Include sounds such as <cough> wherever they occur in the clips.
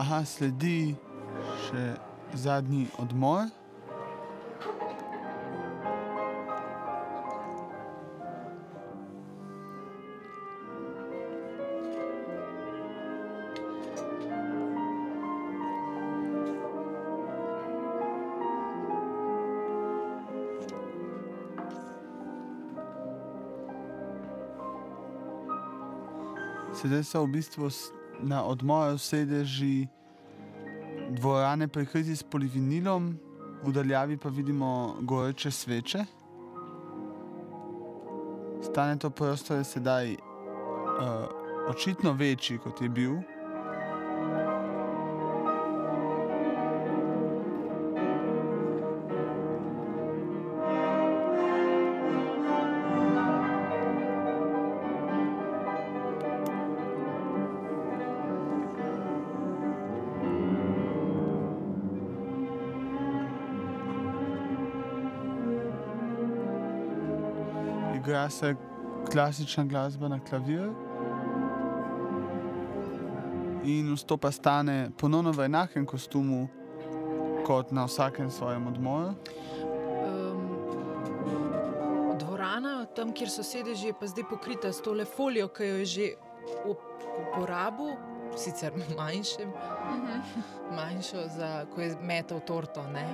Aha, sledi še zadnji odmor. Sedaj so v bistvu na odmoru sedeži dvorane prekriti s polivinilom, v daljavi pa vidimo goreče sveče. Stane to prostor je sedaj uh, očitno večji, kot je bil. Igra se klasična glasba na klavir. In vstopa stane ponovno v enakem kostumu kot na vsakem svojem odmoru. Um, dvorana, tam, kjer so sedeži, je pa zdaj pokrita s tole folijo, ki jo je že up- uporabil, sicer manjšem, manjšo, za, ko je metal torto. Ne?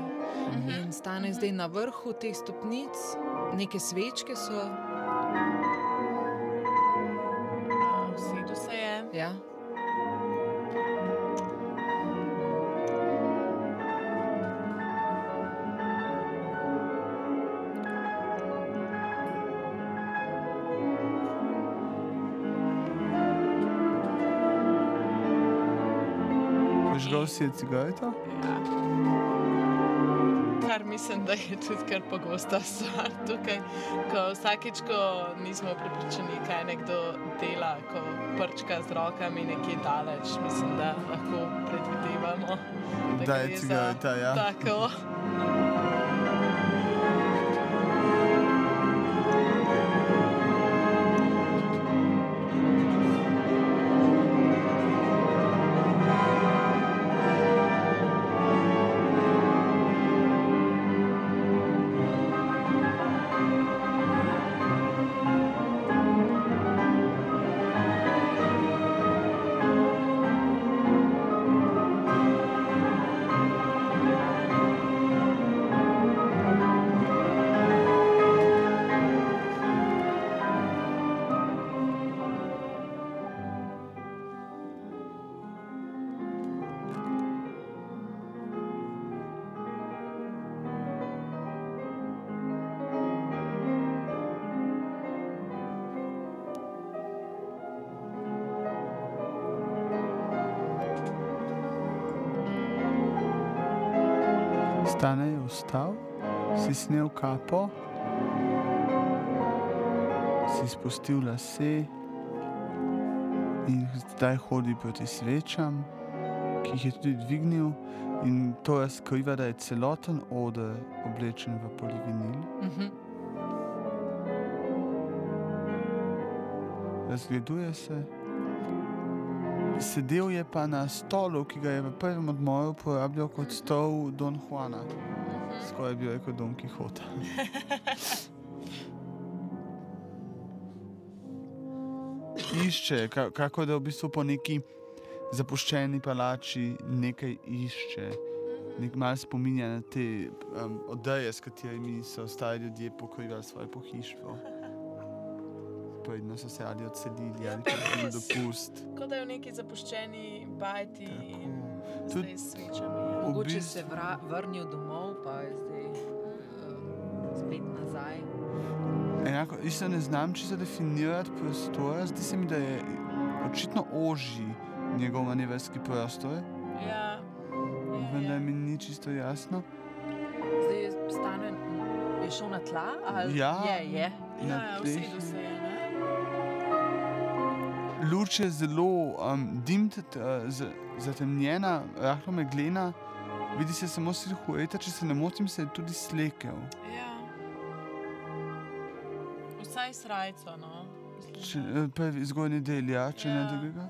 In stane zdaj na vrhu teh stopnic, neke svečke so. Vsedu se je. Ja. Prižgal si je cigareto? Kar mislim, da je tudi kar pogosta stvar tukaj. Ko vsakeč, ko nismo prepričani, kaj nekdo dela, ko prčka z rokami nekje daleč, mislim, da lahko predvidevamo. Da je gre za cigareta, ja. Tako. Snel kapo, si spustil lase in zdaj hodi proti svečam, ki jih je tudi dvignil, in to razkriva, da je celoten oder oblečen v polivinil. Mhm. Razgleduje se. Sedel je pa na stolu, ki ga je v prvem odmoru uporabljal kot stol Don Juana, skoraj bi rekel Don Quixota. <laughs> Išče, ka- kako da v bistvu po neki zapuščeni palači nekaj išče. Nek mal spominja na te um, odeje, s katerimi so stari ljudje pokrivali svoje pohištvo. <laughs> Predno so se ali odselili ali pa šli <laughs> dopust. Kot da je v neki zapuščeni bajti Tako. Tudi- s svečami. Mogoče bistvu- se vra, vrnil domov, pa je zdaj um, spet nazaj. Enako, isto ne znam čisto definirati prostora, zdi se mi, da je očitno ožji njegov manevrski prostor, Ja, vendar ja, mi ni čisto jasno. Zdaj je stane, je šel na tla. Ali? Ja. Je, je. ja, na ja, tleh. vsedu se je. Ne? Luč je zelo um, dimt, uh, z- zatemnjena, rahlo meglena, vidi se samo silhueta, če se ne motim, se je tudi slekel. Ja. Vsaj srajco, no. Če, eh, prvi zgornji del, ja, če ne Ja. drugega.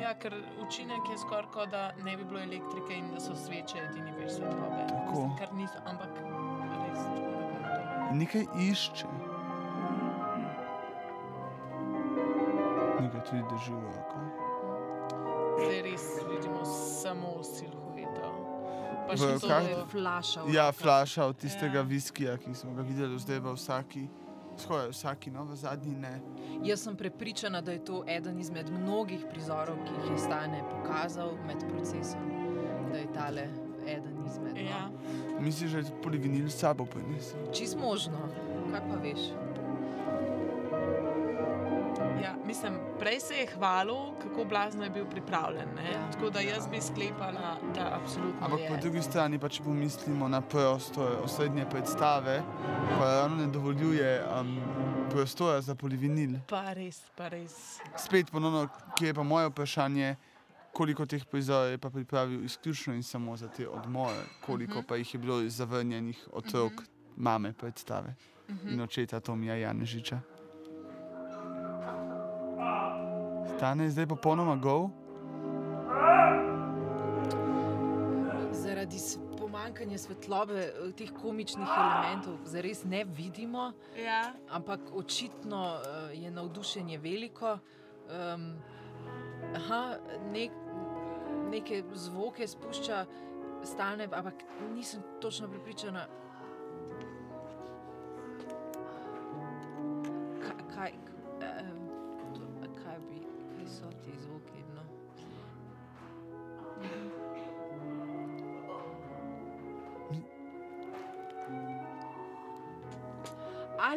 Ja, ker učinek je skoraj kot da ne bi bilo elektrike in da so sveče edini vir svetlobe. Tako. Mislim, Kar niso, ampak res Nekaj išče. Nekaj tudi drži v roko. to. Zdaj res vidimo samo silhueto. Pa V še to, je flaša. Ja, flaša od tistega Ja. viskija, ki smo ga videli zdaj v vsaki. Skoraj vsaki, no, v zadnji ne. Jaz sem prepričana, da je to eden izmed mnogih prizorov, ki jih je Stane pokazal med procesom. Da je tale eden izmed. No. Ja. Misliš, da je tudi polivinil s sabo prinesel? Čist možno, kaj pa veš. Ja, mislim, prej se je hvalil, kako blazno je bil pripravljen. ne. Ja. Tako da jaz bi sklepala, da absolutno Ampak je. po drugi strani, pa če pomislimo na prostor osrednje predstave, pa ravno ne dovoljuje um, prostora za polivinil. Pa res, pa res. Spet ponovno, ki je pa moje vprašanje, koliko teh prizorov je pa pripravil izključno in samo za te odmore, koliko uh Mhm. -huh. pa jih je bilo zavrnjenih otrok, uh -huh. mame predstave uh -huh. in očeta Tomija Janežiča. Stane je zdaj popolnoma gol. Zaradi pomanjkanja svetlobe, eh, teh komičnih elementov, zares ne vidimo, Ja. ampak očitno eh, je navdušenje veliko. Um, aha, nek, neke zvoke spušča, stane, ampak nisem točno prepričana. Kaj, kaj,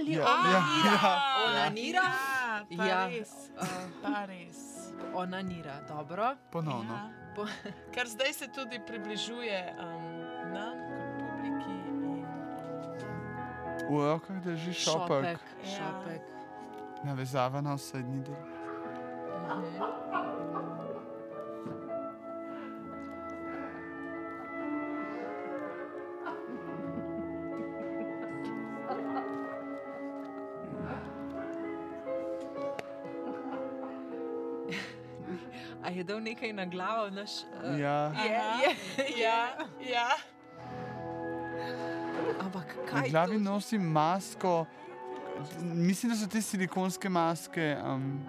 Ali Ja, onanira? ja, ja. Onanira? Ja, pa Ja. res. Uh, Pa res. onanira, dobro. Ponovno. Ja. Po- <laughs> Ker zdaj se tudi približuje um, nam, kot publiki. In, um, V rokah drži šopek, Šopek. Ja. šopek. navezava na osrednji del. Mhm. A je dal nekaj na glavo, naš? Uh, Ja, Je, Aha. je, ja, <laughs> ja. Ampak na kaj glavi to? nosi masko. Mislim, da so te silikonske maske um,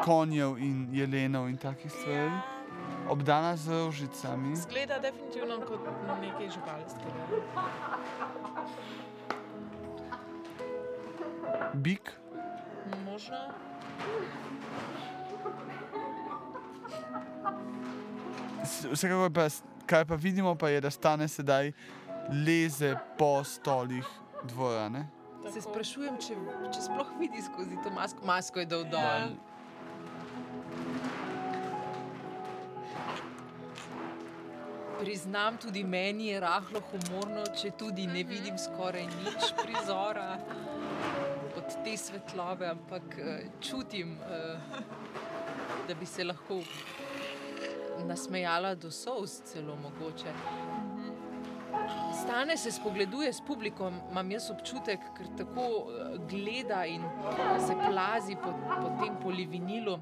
konjev in jelenov in takih stvari, ja. obdana z rožicami. Zgleda definitivno kot nekaj živalskega. Bik, Možno. Vsekakor pa, kar pa vidimo, pa je, da stane sedaj leze po stolih dvorane. Se Tako. sprašujem, če, če sploh vidi skozi to masko. Masko je dal dol. Ja. Priznam, tudi meni je rahlo humorno, če tudi ne vidim skoraj nič prizora od te svetlobe, ampak eh, čutim, eh, da bi se lahko nasmejala do solz, celo mogoče. Stane se spogleduje s publikom, imam jaz občutek, ker tako eh, gleda in se plazi po, po tem polivinilu.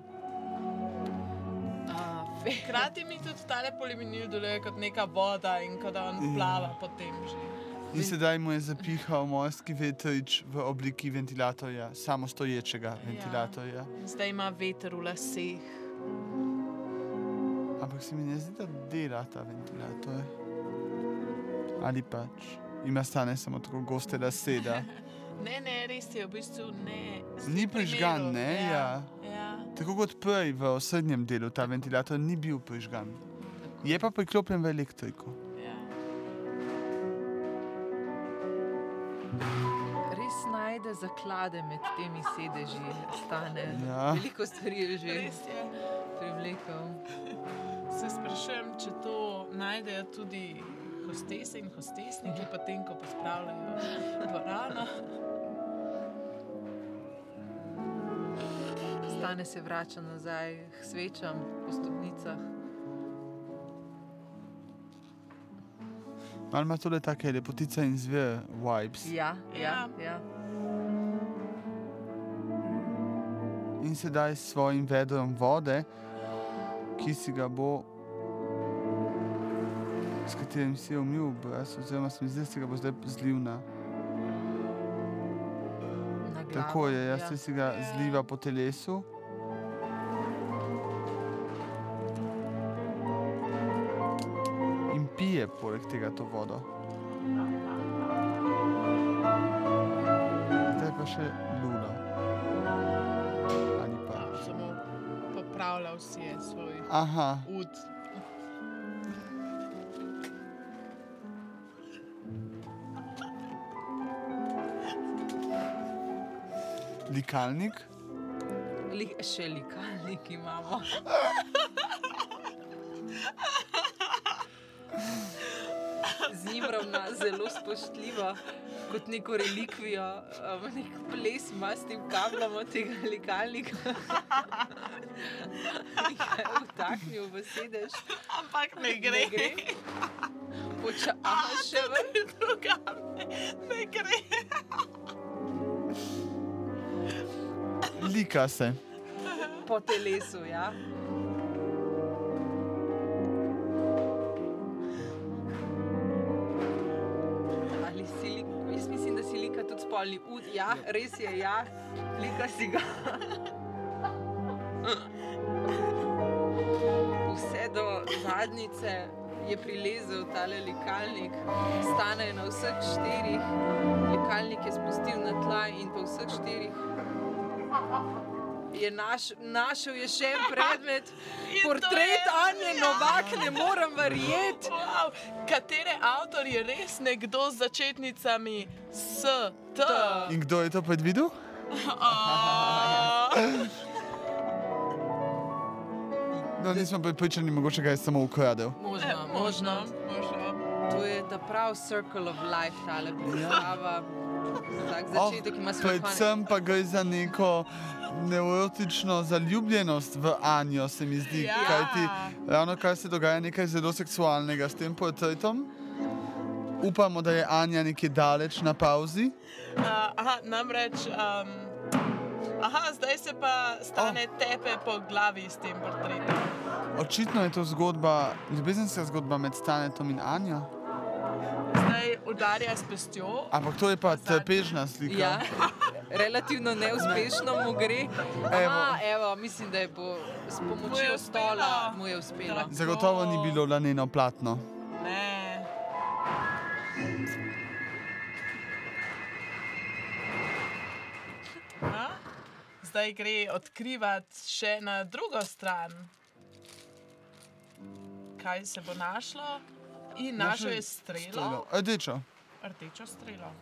Hkrati mi tudi tale polivinil deluje kot neka voda in kot da on Ja. plava po tem že. In sedaj mu je zapihal morski vetrič v obliki ventilatorja, samostoječega ventilatorja. Zdaj ima veter v laseh. Ampak se mi ne zdi, da dela ta ventilator. Ali pač ima stane samo tako goste da <laughs> Ne, ne, res je, v bistvu ne. Ni prižgan, ne, Ja. ja. tako kot prej v osrednjem delu ta ventilator ni bil prižgan. Je pa priklopljen v elektriko. ja. Res najde zaklade med temi sedeži, stane. Ja. Veliko stvari je že privlekel. Se sprašujem, če to najdejo tudi hostese in hostesniki, potem ko pospravljajo dvorano. Stane se vrača nazaj k svečam po stopnicah. Ali ima tole take lepotice in zver vibes. Ja, ja, Ja. ja. In sedaj s svojim vedrom vode ki si ga bo, s katerim si je umil obraz, oziroma se mi zdi, da si ga bo zdaj zlil na. Na glavo, Tako je, jaz ja. si ga zliva po telesu. In pije poleg tega to vodo. Zdaj pa še luna. Aha, ud. likalnik. Li, še likalnik imamo. Z njim ravna zelo spoštljivo, kot neko relikvijo, um, nek ples ima s tem kablom od tega likalnika. Vtaknil v sedež. Ampak ne gre. Ne gre. Poča, aha, še vrh. Drugam ne, ne gre. Lika se. po telesu. Ja. Ali si lik, jaz mislim, da si lika tudi spolni ud. Ja, res je, ja, lika si ga. Zadnjice je prilezel tale likalnik, stane na vseh štirih, likalnik je spustil na tla in po vseh štirih je naš, našel je še en predmet, <laughs> portret je- Anje Novak, ne morem verjeti. Wow, katere avtor je res nekdo z začetnicami S, T? In kdo je to predvidel? A, <laughs> No, nismo pripričani, mogoče ga je samo ukradel. Možno, Eh, možno. možno. To je ta prav circle of life, tale predstava. Tak Oh, začetek ima svoj konec. predvsem pa gre za neko neurotično zaljubljenost v Anjo, se mi zdi. Ja. Kajti ravno kar se dogaja, nekaj zelo seksualnega s tem portretom. Upamo, da je Anja nekje daleč na pauzi. Uh, aha, namreč. Um, aha, zdaj se pa stane oh. tepe po glavi s tem portretom. Očitno je to zgodba, ljubezenska zgodba med Stanetom in Anjo. Zdaj udarja s pestjo. Ampak to je pa trpežna slika. Ja, <laughs> relativno neuspešno mu gre. Evo. Aha, evo, mislim, da je po, s pomočjo stola mu je uspelo. Zagotovo ni bilo laneno platno. Ne. Zdaj gre odkrivati še na drugo stran. Kaj se bo našlo? In našel je strelo, Rdečo. rdečo strelo.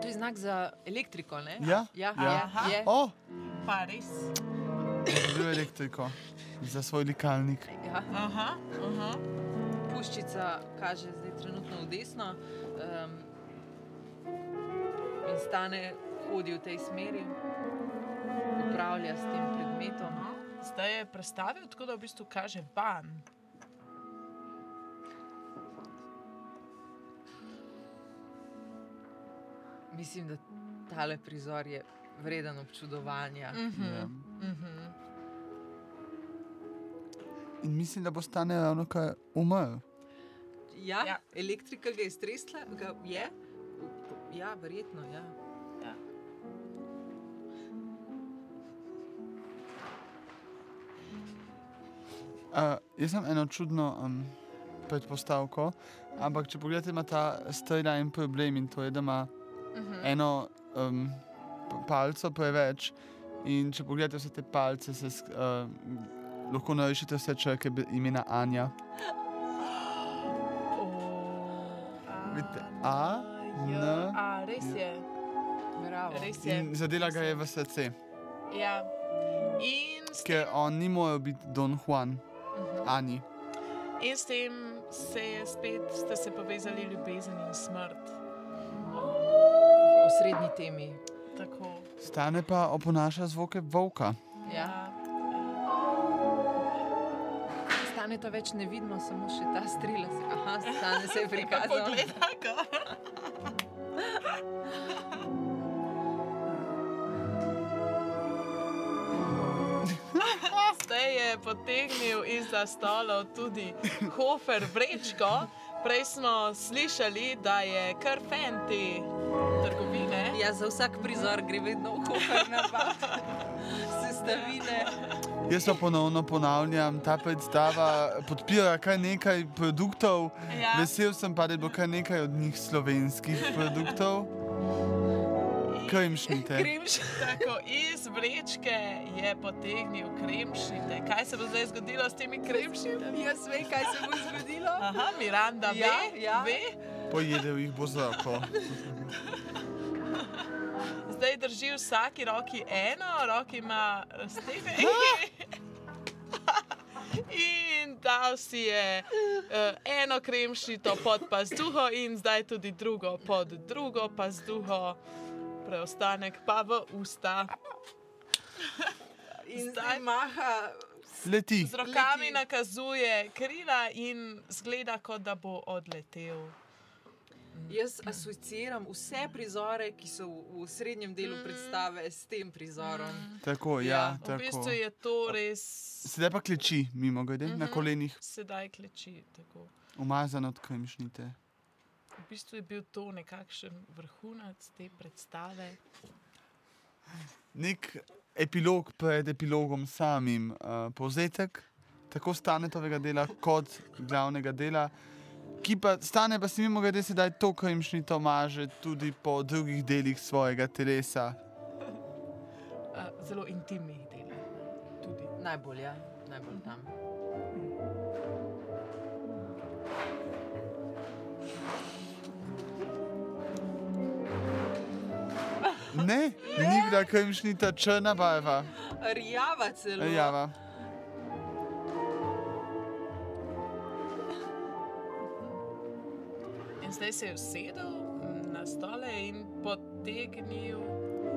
To je znak za elektriko, ne? Ja, ja, ja. ja. je. O, Pa res. bil elektriko za svoj likalnik. Ja. Aha, aha. Puščica kaže zdaj trenutno v desno um, in stane hodi v tej smeri, upravlja s tem predmetom. Zdaj je prestavil tako, da v bistvu kaže van. Mislim, da tale prizor je vreden občudovanja. Mhm. Ja. Mhm. In mislim, da bo stane ravno kar umrl. Ja, ja. Ja. elektrika ga je stresla, ga je. Ja, verjetno. Ja. Ja. Uh, jaz sem eno čudno um, predpostavko, ampak če pogledate, ima ta strela en problem in to je, da ima Mhm. eno um, palco preveč. In če pogledate vse te palce, se uh, lahko narišete vse črke imena Anja. <gasps> Vidite, A, J, N, A, res je. Bravo. Res je. In zadela ga je v srce, Ja. In s, ker on ni moral biti Don Juan, Mhm. Ani. in s tem se je spet ste se povezali ljubezen in smrt. V srednji temi. Tako. Stane pa oponaša zvoke volka. Ja. Stane to več ne vidimo, samo še ta strela. Se, aha, stane se je <laughs> prikazal. Zdaj je potegnil izza stolov tudi hofer vrečko. Prej smo slišali, da je kar fan te trgovine. Ja, za vsak prizor gre vedno v kuhar napad. <laughs> Sestavine. Jaz pa ponovno ponavljam, ta predstava podpira kar nekaj produktov. Ja. Vesel sem pa, da bilo kar nekaj od njih slovenskih produktov. Kremšnite. Kremš. Tako iz vrečke je potegnil kremšnite. Kaj se bo zdaj zgodilo s temi kremšnitami? Jaz vem, kaj se bo zgodilo. Aha, Miranda Ja, ve, ja. ve. Pojedel jih bo z roko. <laughs> Zdaj drži v vsaki roki eno, roki ima stene. <laughs> In dal si je uh, eno kremšnito pod pazduho, in zdaj tudi drugo pod drugo pazduho, preostanek pa v usta. In zdaj maha. Leti. Z rokami Leti. nakazuje krila in zgleda, kot da bo odletel. Jaz asociiram vse prizore, ki so v, v srednjem delu predstave, s tem prizorom. Tako, ja, Ja, V tako. bistvu je to res. Sedaj pa kleči, mimo grede, na kolenih, Sedaj kleči. Tako. umazan od kremšnite. V bistvu je bil to nekakšen vrhunec te predstave. Nek epilog pred epilogom samim, uh, povzetek tako stanetovega dela kot glavnega dela. Ki pa stane, pa si mimo grede sedaj to kremšnito maže tudi po drugih delih svojega telesa. Uh, zelo intimnih delih. Tudi. Najbolj, ja, najbolj tam. Ne, ni bila kremšnita črna barva. Rjava celo. Java. Zdaj se je usedel na stole in potegnil.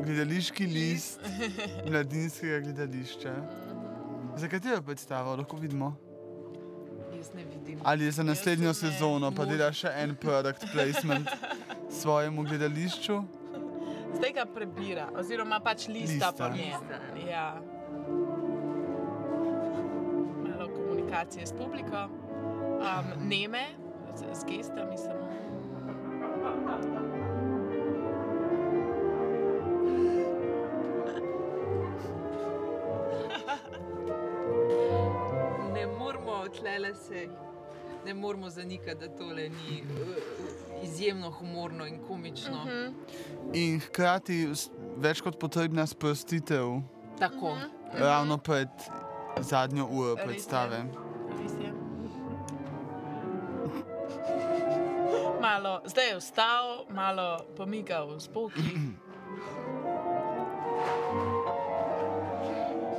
Gledališki list <laughs> mladinskega gledališča. Za katero predstavo lahko vidimo? Jaz ne vidim. Ali je za naslednjo ne. sezono, pa dela še en product placement <laughs> svojemu gledališču? Zdaj ga prebira, oziroma pač lista, Lista. po njem. Ja. Malo komunikacije s publiko, um, neme, z, z gestami samo. Tlele se. Ne moramo zanikati, da tole ni uh, izjemno humorno in komično. Mm -hmm. In hkrati s- več kot potrebna sprostitev, Tako. ravno pred zadnjo uro Res je. predstave. Res je. Malo, zdaj je vstal, malo pomigal z boki. <clears throat>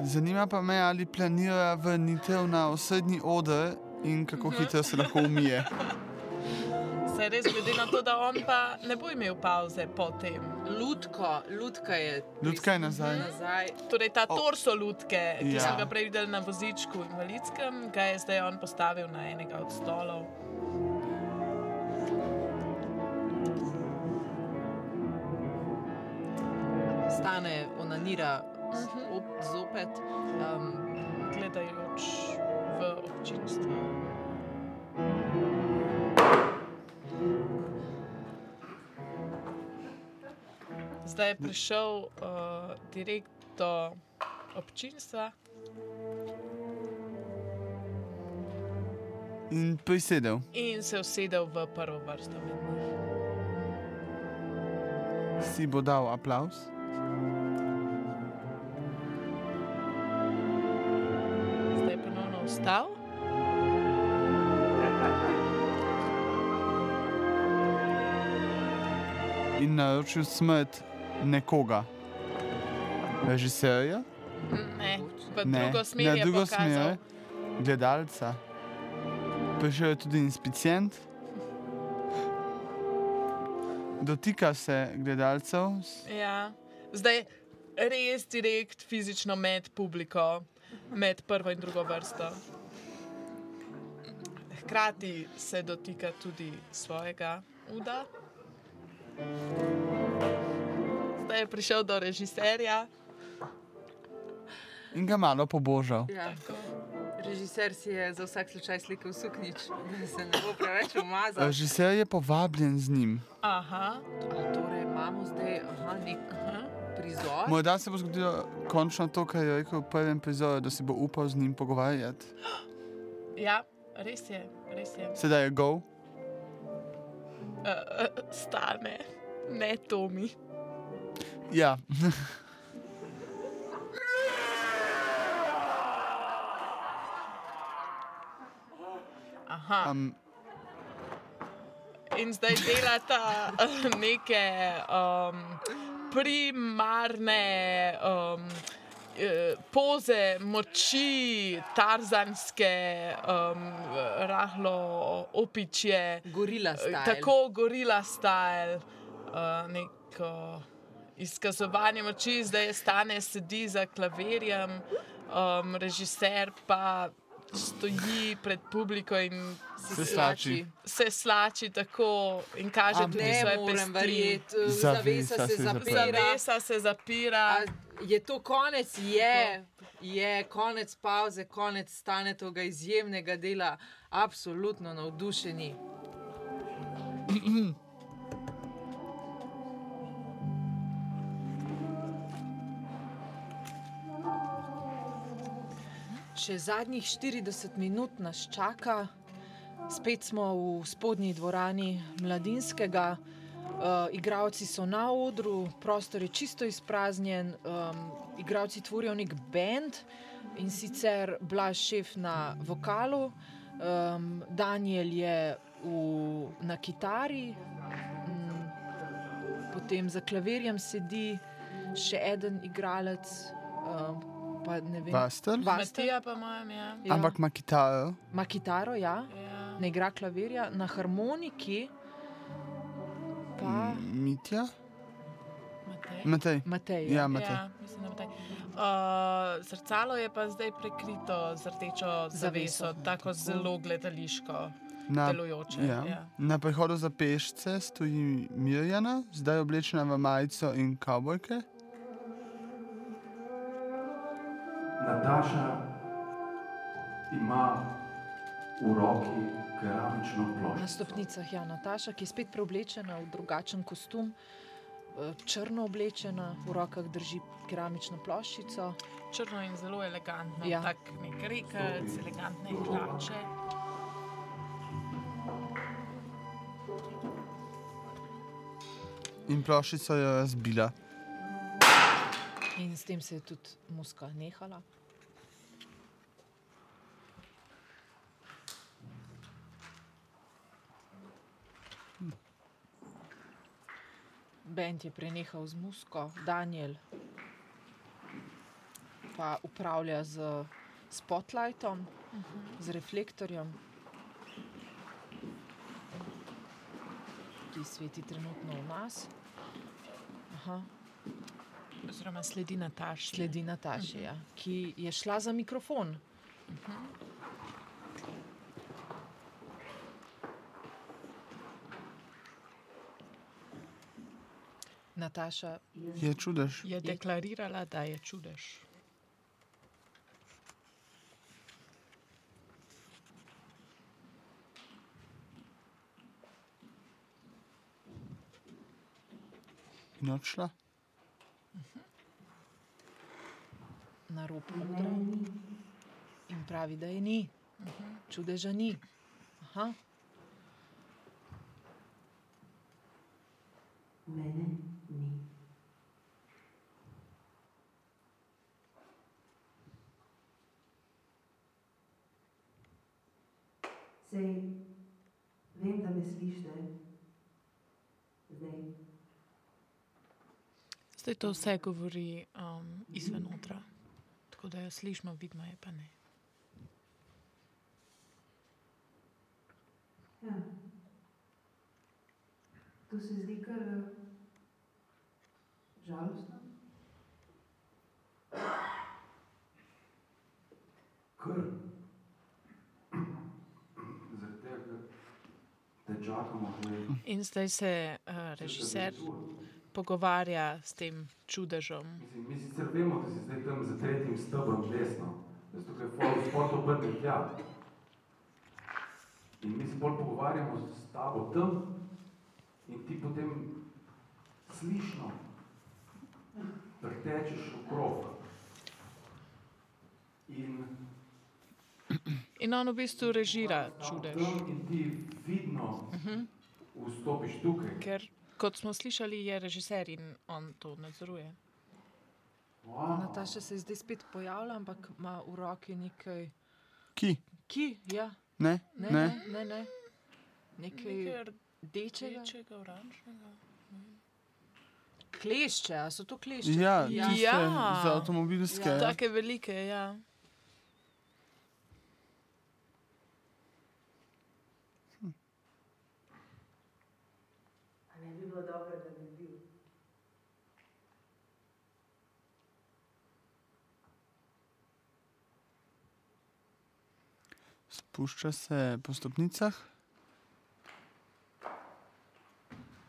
Zanima pa me, ali planira vrnitev na osrednji oder in kako hitro se lahko umije. <laughs> Se res glede na to, da on pa ne bo imel pauze potem. Lutko, lutka je. Lutka je nazaj. nazaj. Torej, ta torso lutke, ki Ja. smo ga prej videli na vozičku invalidskem, ga je zdaj on postavil na enega od stolov. Stane, onanira op, zopet. Um, gledajoč v občinstvo. Zdaj je prišel uh, direkt do občinstva In prisedel. in se usedel v prvo vrsto. Si bo dal aplaus. Vstal. in naročil smrt nekoga. Režiserja, Ne, v drugo smer na drugo smer, gledalca. Prišel je tudi inspicient, dotika se gledalcev, Ja. Zdaj res direkt fizično med publiko, med prvo in drugo vrsto. Hkrati se dotika tudi svojega uda. Zdaj je prišel do režiserja. in ga malo pobožal. Ja. Režiser si je za vsak slučaj slikal suknič, da se ne bo preveč umazal. Režiser je povabljen z njim. Aha, torej imamo zdaj aha, nek aha. Prizor. Morda se bo zgodilo končno to, kar je rekel v prvem prizoru, da si bo upal z njim pogovarjati. <gasps> Ja, res je, res je. Sedaj je go. Uh, uh, stane, ne Tomi. Ja, <laughs> Aha. um, In zdaj delata eh, neke um, primarne um, eh, poze moči, tarzanske, um, rahlo opičje, Gorila eh, style. tako gorila style, uh, neko izkazovanje moči, zdaj je stane sedi za klavirjem, um, režiser pa stoji pred publiko in Se slači. se slači tako in kaže Ampak- tudi Ne svoje morem pesti. verjeti, Zavesa zavesa se se zapira. Zavesa se zapira. A je to konec? Je, je konec pauze, konec stane tega izjemnega dela, absolutno navdušeni. <clears throat> Še zadnjih 40 minut nas čaka, spet smo v spodnji dvorani mladinskega. Uh, igravci so na odru, prostor je čisto izpraznjen, um, igravci tvorijo nek bend in sicer Blaž šef na vokalu, um, Daniel je v, na kitari, um, potem za klavirjem sedi še en igralec, um, pa ne vem, Vastel, Vastel? Matija pa mojem, ja. Ja. ampak ima kitaro. ima kitaro, ja, ja. ne igra klavirja, na harmoniki pa Mitja, Matej. Matej. Matej. Ja, Matej. Ja, mislim, da Matej. Uh, zrcalo je pa zdaj prekrito z rdečo zaveso, Zaveso. tako zelo gledališko Na, delujoče. ja. Ja. na prehodu za pešce stoji Mirjana, zdaj oblečena v majico in kavbojke. Nataša ima v roki keramično Na ploščo. stopnicah je ja, Nataša, ki je spet preoblečena v drugačen kostum, eh, črno oblečena, v rokah drži keramično ploščico. Črno in zelo elegantno, Ja. ja. tak nek rekelc, elegantne hlače. In ploščico je razbila. In s tem se je tudi muska nehala. Bend je prenehal z musko, Daniel pa upravlja z spotlightom, z reflektorjem. Ti sveti trenutno v nas. Aha. Oziroma sledi Nataš. Sledi Nataši, ja, ki je šla za mikrofon. Nataša, Je čudež. Je deklarirala, da je čudež. In odšla. na rob odra in pravi, da je ni, čudeža ni. Aha. Mene Sej, vem, da me slišite. Zdaj. Zdaj to vse govori um, izven odra. Tako da jo slišimo, vidimo je pa ne. Ja. To se zdi kar eh, žalostno. Kar. Zaradi tega, ker te čakamo že. In zdaj se uh, režiser pogovarja s tem čudežom. Mislim, mi sicer vemo, da si zdaj tam za tretjim stebrom desno, da si tukaj spot obrnil tja. In mi se bolj pogovarjamo s tabo tam in ti potem slišno pretečeš okrog. In In on v bistvu režira čudež. in ti vidno vstopiš tukaj. Ker, kot smo slišali, je režiser in on to nadzoruje. Wow. Nataša se zdaj spet pojavlja, ampak ima v roki nekaj. Ki? Ki, ja, Ne? ne, ne? ne, ne. ne. Nekaj rdečega. rdečega, oranžnega. Klešče, a so to klešče? Ja, ja. za avtomobilske. Ja. Take velike, ja. A ne bi bilo dobro, da bi bil? Spušča se po stopnicah.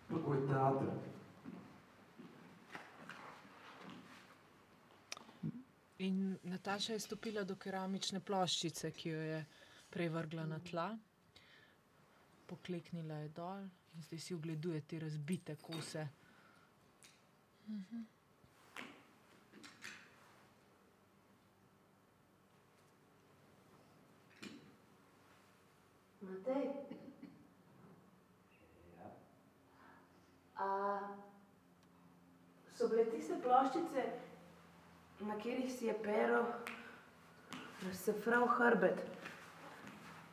Tako je teater. In Nataša je stopila do keramične ploščice, ki jo je prej vrgla na tla. Pokleknila je dol in zdaj si ogleduje te razbite kose. Matej. A so bile tiste ploščice, na katerih si je pero razsefral hrbet,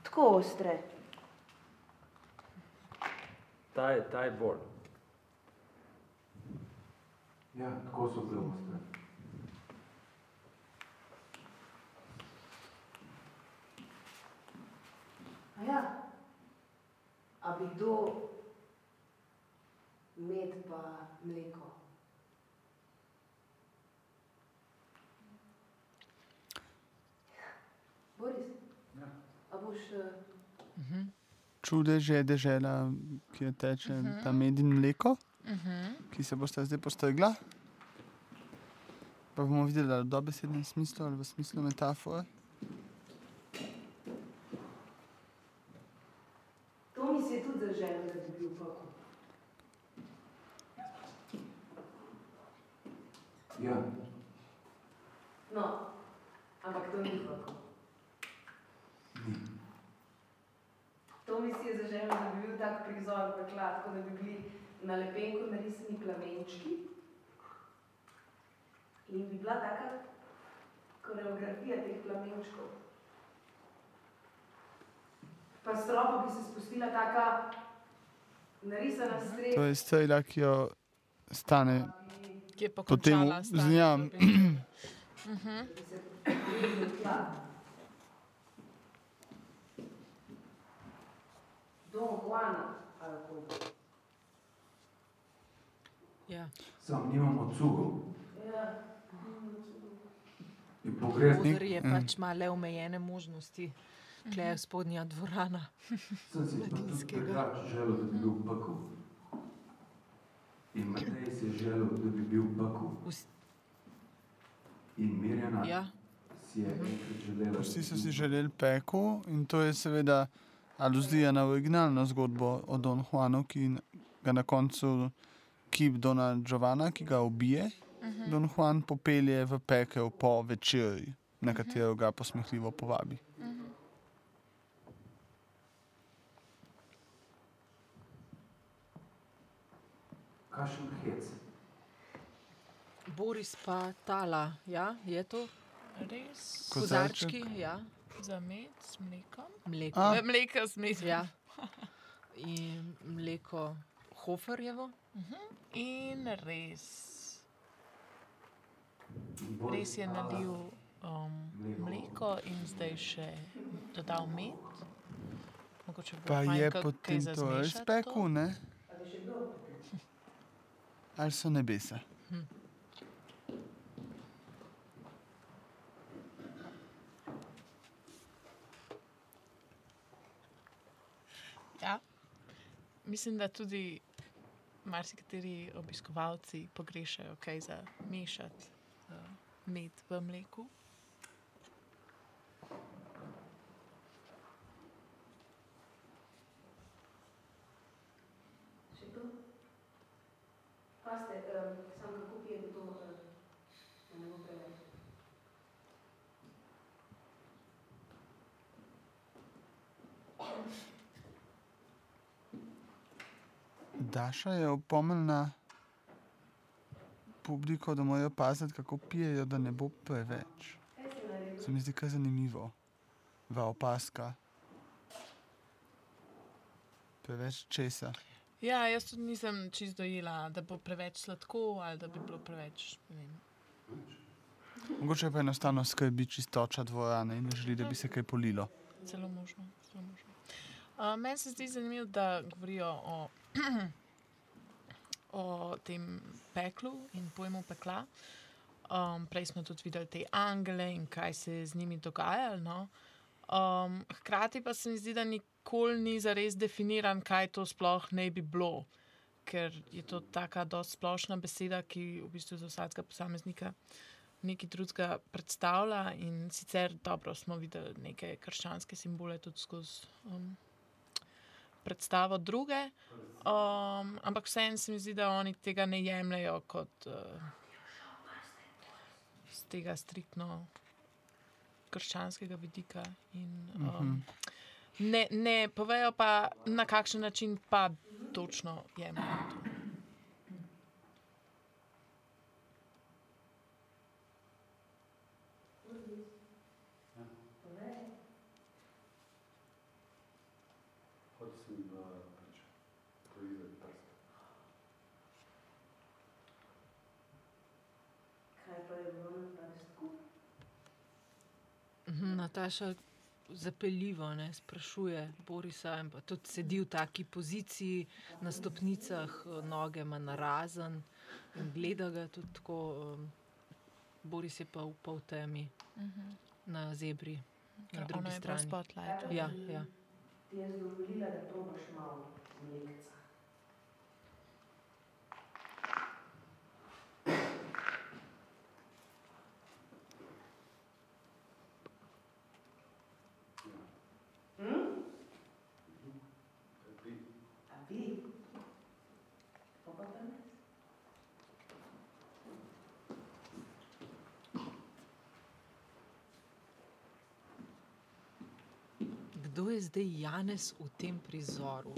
tako ostre. Ta je, ta je bolj. Ja, tako so bile ostre. A ja, a bi kdo med pa mleko? Boris, Ja. a boš uh, Čudež je dežela, kjer teče uh -huh. ta med in mleko, Uh -huh. ki se boste zdaj postegla. Pa bomo videli, ali v dobesednem smislu ali v smislu metafore. To mi se je tudi zaželelo, da bi bil pokoj. Ja, No, ampak to. To mi se je zaželelo, da bi bil tak prizor pekla, tako da bi bili na lepenku narisani plamenčki in bi bila taka koreografija teh plamenčkov. Pa s stropa bi se spustila taka narisana To streha. je strela, ki jo stane. Ki je pa Potem končala v- stanje ja. slovenske. <clears throat> Mhm. v ali kako. Ja. sam nimamo cugov. Ja. In pogrez Oder je Mm. pač ima le omejene možnosti. Tle je spodnja dvorana. sem si pa tudi drugače želel, da bi bil pekel. In Matej si je želel, da bi bil In Mirjana Ja. si je enkrat želela. Vsi so si želeli peko in to je seveda aluzija na originalno zgodbo o Don Juanu, ki ga na koncu kip Dona Giovanna, ki ga ubije. Don Juan popelje v pekel po večerji, na katero ga posmehljivo povabi. Kakšen hec. Boris pa tala, ja, je to? Res Kozarček. Kozarčki, ja, za med s mlekom. mleko. A. <laughs> Mleka s medom. Ja. In mleko Hoferjevo. In res, In Boris res je nalil um, Mleko. mleko in zdaj še dodal med. Mogoče Pa je potem to res pekel, ne? Ali so nebesa? Ja. Mislim, da tudi marsikateri obiskovalci pogrešajo kaj za mešati uh, med v mleku. Še to? Paste, um, samo kako pijete to, um, da ne bo preveč. Daša je opomnila publiko, da morajo paziti, kako pijejo, da ne bo preveč. Se mi zdi kar zanimivo. Va opaska. Preveč česa. Ja, jaz tudi nisem čisto dojela, da bo preveč sladko ali da bi bilo preveč. ne Vem. Mogoče pa enostavno skrbi čistoča dvorane in ne želi, da bi se kaj polilo. Zelo možno. Zelo možno. Uh, meni se zdi zanimivo, da govorijo o, <clears throat> o tem peklu in pojmu pekla. Um, prej smo tudi videli te angele in kaj se je z njimi dogajalo. No? Um, hkrati pa se mi zdi, da nikoli ni zares definiran, kaj to sploh ne bi bilo, ker je to tako dosti splošna beseda, ki v bistvu za vsakega posameznika nekaj drugega predstavlja. In sicer dobro smo videli neke krščanske simbole tudi skozi um, predstavo druge, um, ampak vseeno se mi zdi, da oni tega ne jemljajo kot uh, z tega striktno krščanskega vidika. In, um, ne, ne povejo pa, na kakšen način pa točno jemljajo to. Hotel sem uh, pač polizati prst. Kaj pa je bilo na prstku? Mhm, Nataša zapeljivo ne, sprašuje Borisa in pa tudi sedi v taki poziciji na stopnicah, noge ima narazen in gleda ga tudi tako. Um, Boris je pa v pol temi na zebri. Na drugi je strani. spotlight. Ja, ja. Ti jaz dovolila, da probaš malo mlekca. Kdo je zdaj Janez v tem prizoru?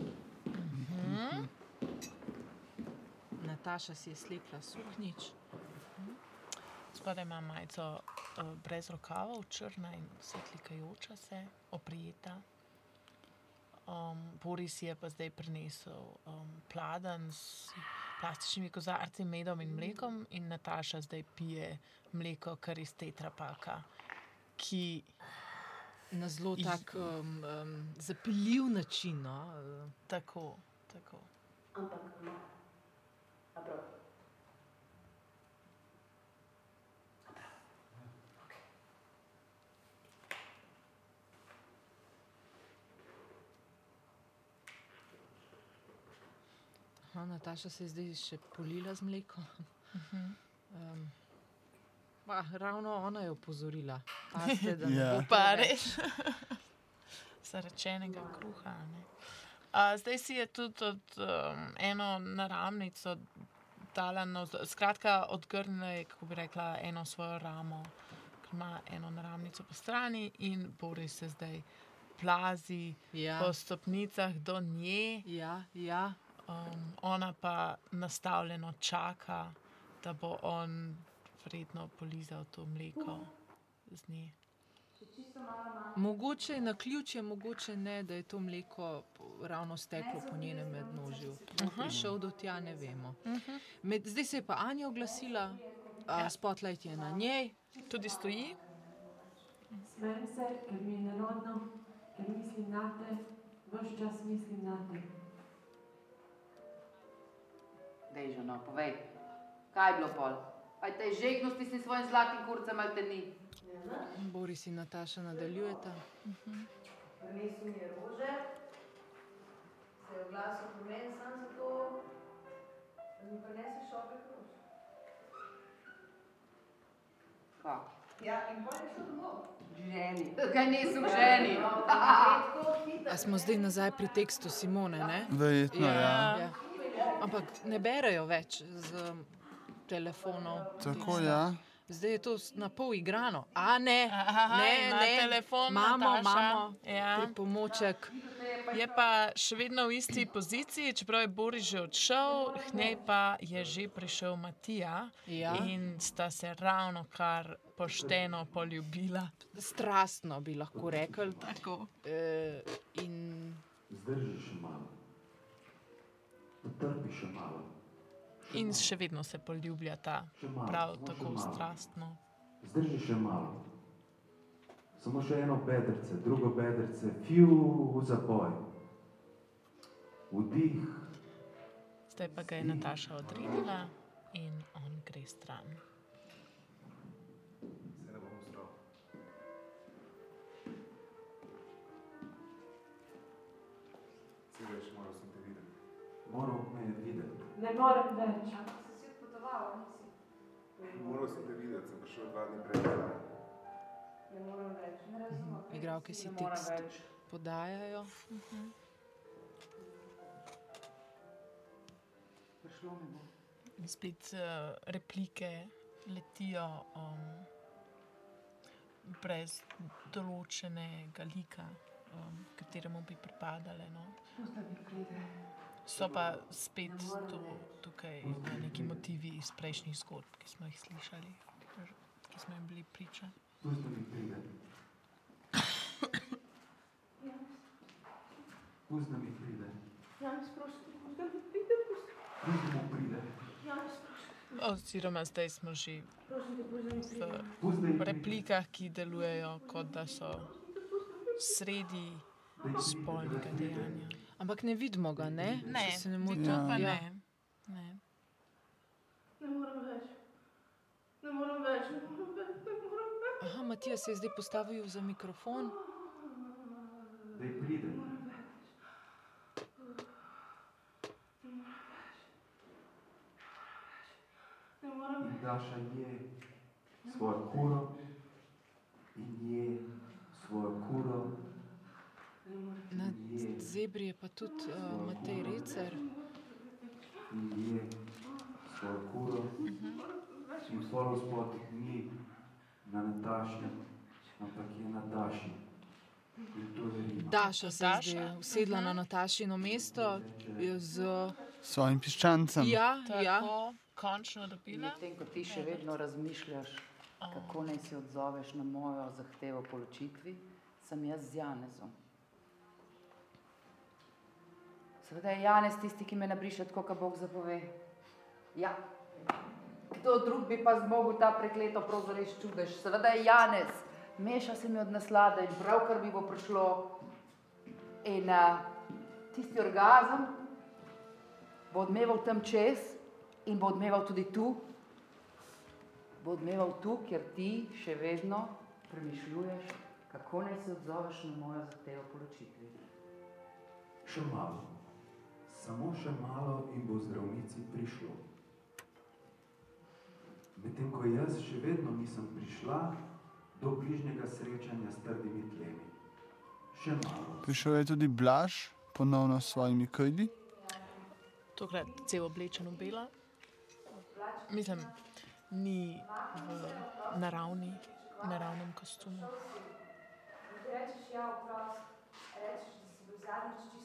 Mhm. Nataša si je slekla suhnič. Spodaj ima majico uh, brez rokavov, črna in svetlikajoča se, oprijeta. Um, Boris je pa zdaj prinesel um, pladen s plastičnimi kozarci, medom in mlekom, in Nataša zdaj pije mleko, kar iz tetrapaka, ki Na zelo tak um, um, zapeljiv način. No? eh, tako, tako. Ampak, no. Prav. Aha, Nataša se je zdaj še polila z mlekom. Um, ba, ravno ona je opozorila, Pazite, da <laughs> ne Ja. bo Pa res. <laughs> Zarečenega kruha. a Ne? A, zdaj si je tudi od, um, eno naramnico dala, no, skratka, odgrnila je, kako bi rekla, eno svojo ramo, ki ima eno naramnico po strani in Boris se zdaj plazi Ja, po stopnicah do nje, ja, ja. um, ona pa nastavljeno čaka, da bo on vredno polizal to mleko z nje. Mogoče je na ključje, mogoče ne, da je to mleko ravno steklo po njenem mednožju. Prišel do tja, ne vemo. Med, zdaj se je pa Anja oglasila, a, spotlight je na njej. Tudi stoji. Smejem se, ker mi je nerodno, ker mislim na te, vse čas mislim na te. Dej, že no, povej, kaj je bilo pol? Aj te žegnosti s tem svojim zlatim kurcem ali te ni? Boris in Nataša nadaljujeta. Prinesel mi je rože, se je oglasil pri meni sam zato, Mi prineseš šopek rož. Kako? Ja, in je šel domov. Ženi. Kaj nisem ženi? Hitro. A smo zdaj nazaj pri tekstu Simone, ne? Verjetno, ja. Ja. Ampak ne berejo več z telefonov. Tako, teksta. ja. Zdaj je to na pol igrano. A ne, Aha, ne, ne. telefon, imamo, imamo Ja. pripomoček. Je pa še vedno v isti poziciji, čeprav je Boris že odšel, k njej pa je že prišel Matija Ja. in sta se ravno kar pošteno poljubila. Strastno bi lahko rekli. Tako. E, in Zdrži še malo. Potrpi še malo. In še vedno se poljubljata, Še malo, prav tako malo. strastno. Zdrži še malo. Samo še eno bedrce, drugo bedrce, fiu v zaboj. Vdih, Zdaj pa ga je Nataša odrinila in on gre stran. Se ne bom zdrav. Si veš, moral sem te videti. moral me je videti. Ne morem več. Si si odpotoval, nisi? Moral sem te videti, sem prišel dva dni prej. Ne morem več. Ne razumem. igralke si Ne morem tekst več. podajajo. Prišlo mi bo. In spet uh, replike letijo um, brez določenega lika, um, kateremu bi pripadale. No. So pa spet to, tukaj eh, neki motivi iz prejšnjih zgodb, ki smo jih slišali, ki smo jim bili priča. Pusti mi pride. Pusti mi pride. Janis, prosim, pusti mi pride, pusti. Pusti mu pride. Janis, prosim, Oziroma, zdaj smo že v replikah, ki delujejo kot da so sredi spolnega dejanja. Ampak ne vidimo ga, ne? Ne, Če se ne motim. to pa Ja. ne. ne. Ne morem več. Ne morem več, ne morem več, ne morem več. Aha, Matija se je zdaj postavil za mikrofon. Daj pride. Ne morem In daša nje svojo kuro. In nje svojo kuro. Na In nje, zebri je pa tudi uh, Matej Recer. in nje svojo kuro. In pol spod ni na Nataši, ampak je na Daši. Je. Daša se je Daša? zdaj usedla na Natašino mesto z. Svojim piščancem. Ja, Tako, ja. končno dobila. Medtem ko ti še vedno razmišljaš, kako naj se odzoveš na mojo zahtevo po ločitvi, sem jaz z Janezom. Seveda je Janez tisti, ki me nabriše tako, kot Bog zapove. Ja, kdo drug bi pa zmogel ta prekleto prozo res čudež? Seveda je Janez, meša se mi od naslada in pravkar mi bo prišlo. In uh, tisti orgazem bo odmeval tam čez in bo odmeval tudi tu. Bo odmeval tu, ker ti še vedno premišljuješ, kako naj se odzoveš na mojo zahtevo po ločitvi. Še malo, samo še malo in bo zdravnici prišlo. Medtem ko jaz še vedno nisem prišla do bližnjega srečanja s trdimi tlemi. Še malo. Prišel je tudi Blaž, ponovno s svojimi krili. Tokrat cel oblečen v belo. Mislim, ni v naravni, naravnem kostumu. Rečeš ja, oprost, rečeš, da si bil zadnjič.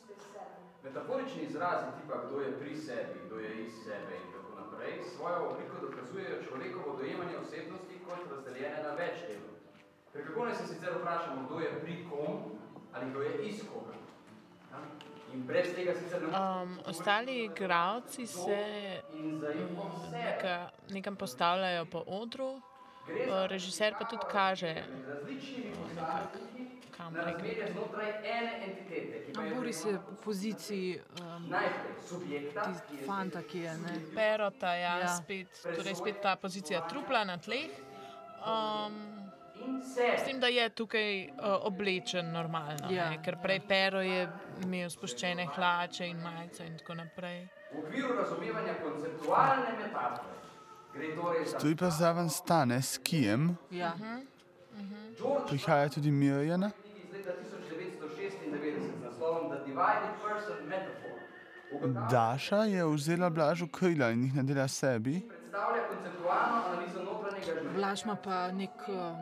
Metaforični izrazi tipa, kdo je pri sebi, kdo je iz sebe in tako naprej, svojo obliko dokazujejo človekovo dojemanje osebnosti kot razdeljene na več delov. Ker kako naj se sicer vprašamo, kdo je pri kom ali kdo je iz koga? Ja? In brez tega sicer ne Um, ostali igravci se nekam postavljajo po odru, režiser pa tudi kaže, nekako, posamezniki kam na gre. Boris je v poziciji um, najprej subjekta, ki tist je fanta, ki je ne. Perota, ja, Ja. Spet, torej spet ta pozicija trupla na tleh. Um, in S tem, da je tukaj uh, oblečen normalno, Ja. ja. ker prej Pero je imel spuščene hlače in majico in tako naprej. V okviru razumevanja konceptualne metafore Tu pa zraven stane s kijem, Ja. George prihaja tudi Mirjana. knjigi iz leta 1996 z naslovom The Divided Person Metaphor. Ugotavlja, Daša je vzela Blažu krila in jih nadela sebi. predstavlja konceptualno analizo notranjega življenja Blaž ima pa nek. Um,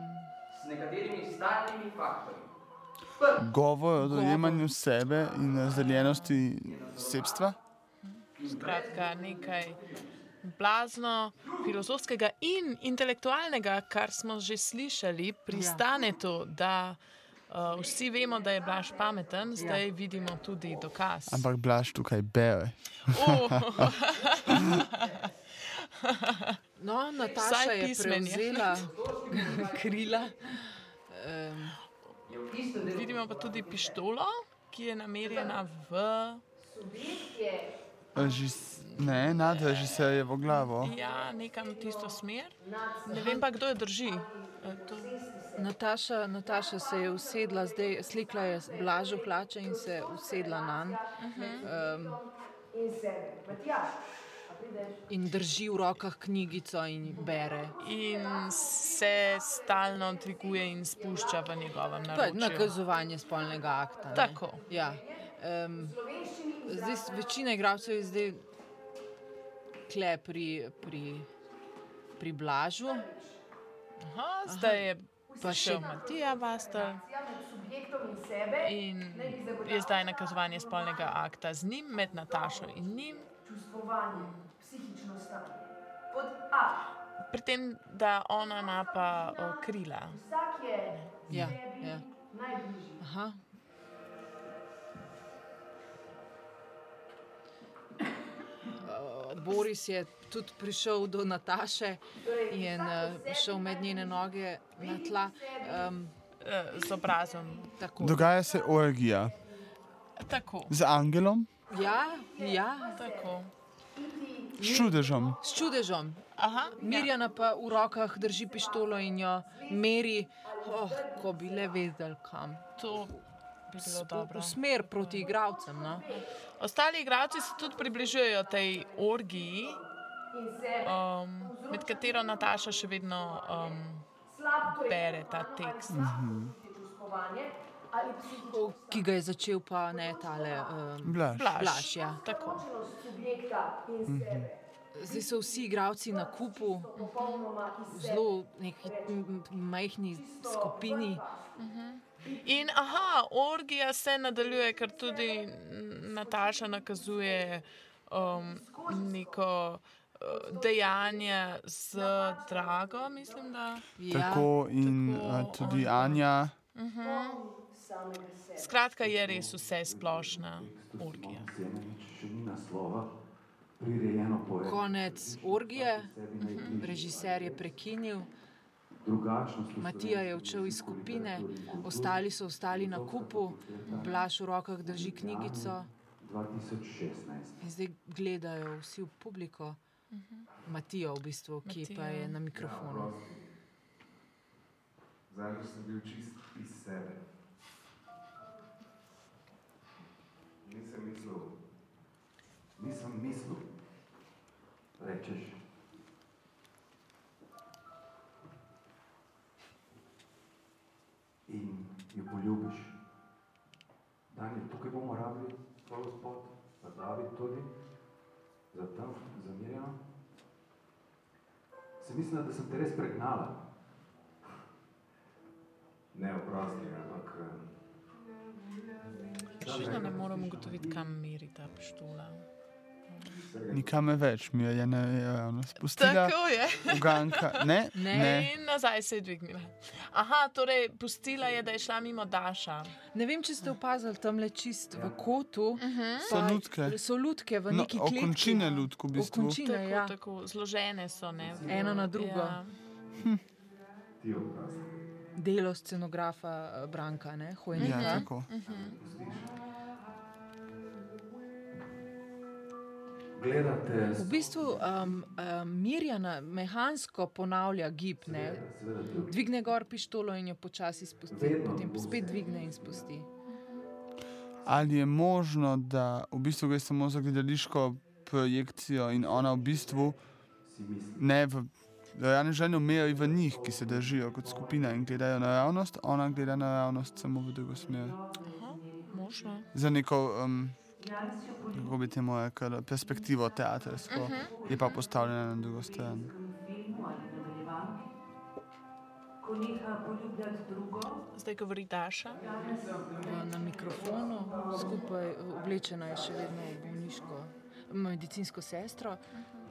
s nekaterimi stalnimi faktorji. Govor o dojemanju sebe in razdeljenosti sebstva. Skratka, nekaj blazno filozofskega in intelektualnega, kar smo že slišali, pristane to, da uh, vsi vemo, da je Blaž pameten, zdaj vidimo tudi dokaz. Ampak Blaž tukaj bere. Oh, <laughs> no, Nataša je pismen je. prevzela <laughs> krila. Um, Je v istem delu vidimo pa tudi pištolo, ki je namerjena v. Režis, ne, nad režiserjevo glavo. Ja, nekam v tisto smer. Ne vem pa, kdo jo drži. E, To, Nataša, Nataša se je usedla, zdaj slikla je blažo hlače in se usedla na nj. Um, in drži v rokah knjigico in bere. in se stalno dviguje in spušča v njegovem To je naročju. nakazovanje spolnega akta. ne. Tako. Ja. Um, zdaj, večina igralcev je zdaj kle pri, pri, pri Blažu. Aha, zdaj je Pa pa še Matija Vastel in je zdaj nakazovanje spolnega akta z njim, med Natašo in njim. Pri tem, da ona napa o, krila. Ja, ja. Aha. Boris je tudi prišel do Nataše in uh, šel med njene noge na tla. Um, Z obrazom. tako. Dogaja se orgija Tako, z angelom, Ja, ja, tako. s čudežem. s čudežom. Aha, Mirjana pa v rokah drži pištolo in jo meri, oh, ko bi le vedeli kam. to bi bilo dobro. V smer proti igravcem. No? Ostali igralci se tudi približujejo tej orgiji, um, med katero Nataša še vedno um, bere ta tekst. Ki ga je začel pa ne tale. Um, Blaž. Blaž. Blaž, ja. Tako. Zdaj so vsi igravci na kupu, v zelo neki majhni skupini. In aha, orgija se nadaljuje, ker tudi Nataša nakazuje um, neko uh, dejanje z drago, mislim, da. Ja, Tako in tako, a, tudi Anja. Skratka, je res vse splošna orgija. Semenič še ni naslova, prirejeno poeta. konec orgije, režiser je prekinil. Matija je odšel iz skupine, ostali so ostali na kupu, Blaž v rokah drži knjigico 2016. in zdaj gledajo vsi v publiko. Matijo, v bistvu, ki pa je na mikrofonu. Zadnjič sem bil čist iz sebe. Nisem mislil, Nisem mislil, rečeš. Poljubiš. Daniel, tukaj bomo rabili tvoj spot, pa David tudi, za tam, za Mirjano. Se mislim, da sem te res pregnala. ne oprosti, ampak eh, Še vedno ne morem ugotoviti, kam meri ta pištola. Nikame več, Mirjana je ravno spustila. Tako je. Uganka. Ne, Ne. ne. In nazaj se je dvignila. Aha, torej pustila je, da je šla mimo Daša. Ne vem, če ste opazili tam le čist v kotu. So pa lutke. So lutke v No, neki kletki. okončine lutk v bistvu. Okončine, Tako, ja. tako, zložene so. Ne, Eno na drugo. Ja. oprosti. Delo scenografa eh, Branka, ne, Hojnika. Ja, tako. Gledate, V bistvu um, um, Mirjana mehansko ponavlja gib, ne? seveda dvigne gor pištolo in jo počasi spusti, Vedno potem spet dvigne in spusti. Ali je možno, da v bistvu gre samo za gledališko projekcijo in ona v bistvu ne v. Dojane žene umejo in v njih, ki se držijo kot skupina in gledajo na javnost, ona gleda na javnost samo v drugo smer. Aha, možno. Za neko, um, temu rekel, perspektivo teatrsko, je pa postavljena na drugo stran. ali Zdaj govori Daša. Na mikrofonu, skupaj oblečena je še vedno v bolniško, medicinsko sestro.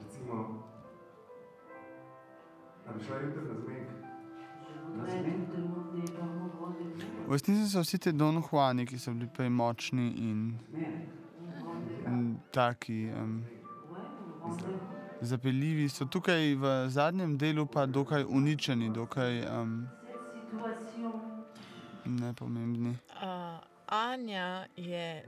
Recimo, da bi šla jutri na zmenek. na zmen, V resnici so vsi ti Don Juani, ki so bili prej močni in, in taki um, zapeljivi, so tukaj v zadnjem delu pa dokaj uničeni, dokaj um, nepomembni. Uh, Anja je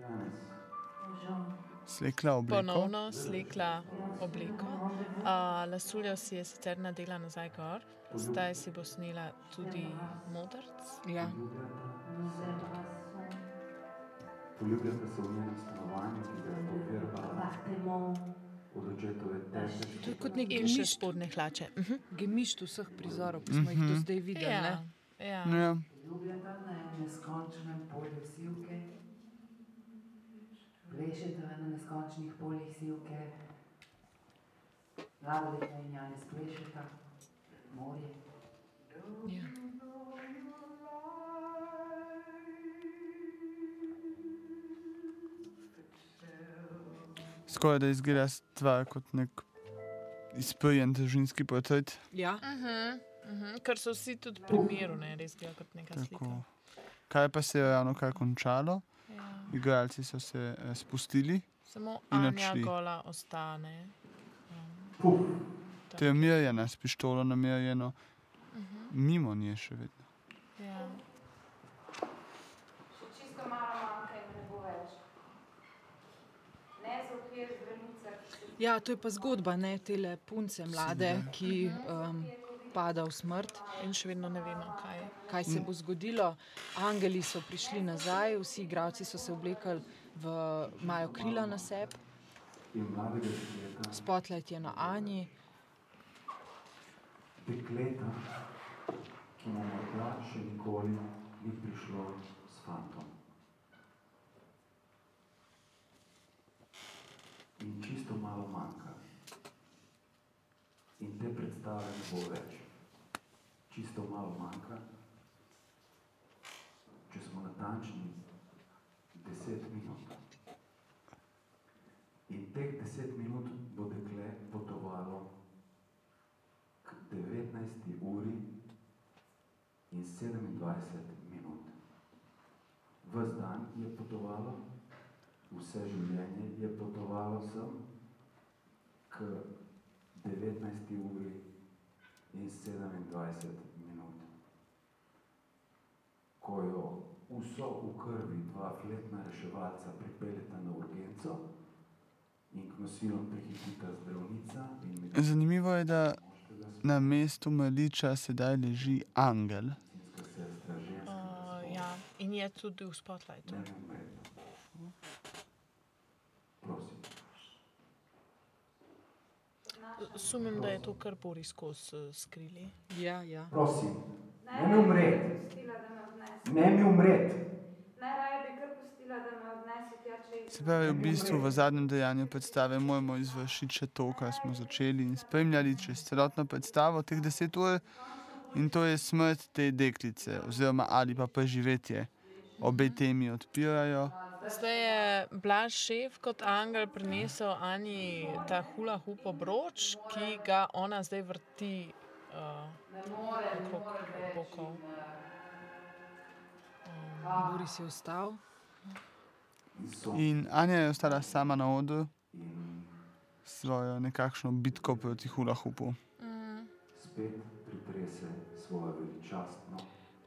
Slekla obleko. ponovno slikla obliko. Uh, Lasuljo si je sicer nadela nazaj gor, zdaj si bo snela tudi modrc. Ja. Poljubljate se v njenem stanovanju, ki ga je poverbala od očetove tete. To je kot nek gemišt, spodne hlače. Uh -huh. gemišt vseh prizorov, ki smo jih do Mhm. zdaj videli. Ja, ne? ja. Ja. Ljubljata na enem neskončnem polju sivke, plešeta na neskončnih poljih sivke, Lavlika in Janes plešeta, morje. Ja. Skoraj da izgleda stvar kot nek izpeljen družinski portret. Ja. Uh -huh. Uh -huh. Ker so vsi tudi pri miru, ne res gledajo kot neka slika. Tako. Kaj pa se je ravno kar končalo? Ja. Igralci so se eh, spustili, Samo odšli. gola ostane. Um, to je mirjena s pištolo namerjeno, uh -huh. mimo nje še vedno. ja. Še čisto malo manjka in ne bo več. Ne za okvir zdravnica, ki se ja, to je pa zgodba, ne te punce mlade, ki um, pada v smrt. In še vedno ne vemo, kaj. kaj se bo zgodilo. Angeli so prišli nazaj, vsi igravci so se oblekli v imajo krila na sebi, spotlight je na Anji. dekleta, ki mu morda še nikoli ni prišlo s fantom. In čisto malo manjka. In te predstave ne bo več. Čisto malo manjka. Če smo natančni, deset minut. In teh deset minut bo dekle potovalo k 19. uri in 27 minut. Ves dan je potovalo, vse življenje je potovalo sem k 19. uri in 27 minut. Ko jo vso v krvi dva fletna reševalca pripeljeta na urgenco in k nosilom prihitita zdravnica medicinska Zanimivo je, da na mestu maliča sedaj leži angel. Uh, ja. In je tudi v spotlightu. ne umre. Prosim. Sumim, da je to kar Boris Kos uh, skrili. Ja, ja. Prosim, ne mi umreti, ne mi umreti. Najraje bi kar pustila, da me odnese tja, če Se pravi, v bistvu v zadnjem dejanju predstave moramo izvršiti še to, kar smo začeli in spremljali čez celotno predstavo teh deset ur. In to je smrt te deklice, oziroma ali pa preživetje. Obe temi odpirajo. Zdaj je Blaž šef kot angel prinesel Ani ta hula hup obroč, ki ga ona zdaj vrti uh, okrog bokov. Boris je vstal. In Anja je ostala sama na odru s svojo nekakšno bitko proti hula hupu. Mm. spet pritrese svojo veličastno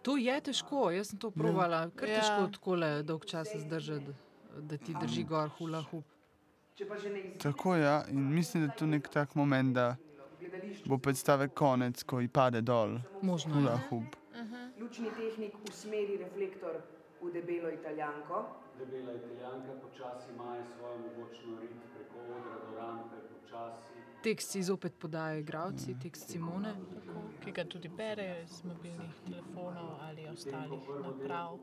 To je težko, jaz sem to provala, kar Ja. težko tako dolg čas zdržati, da ti drži gor hula hup. Če pa že ne izgleda, Tako je, ja, in mislim, da je to nek tak moment, da bo predstave konec, ko ji pade dol Možno je. hula hup. lučni tehnik usmeri reflektor v debelo italijanko. Debela italijanka počasi maje svojo mogočno rit preko odra do rampe, počasi. Tekst si zopet podajo igravci, tekst Simone. ki ga tudi berejo iz mobilnih telefonov ali ostalih naprav.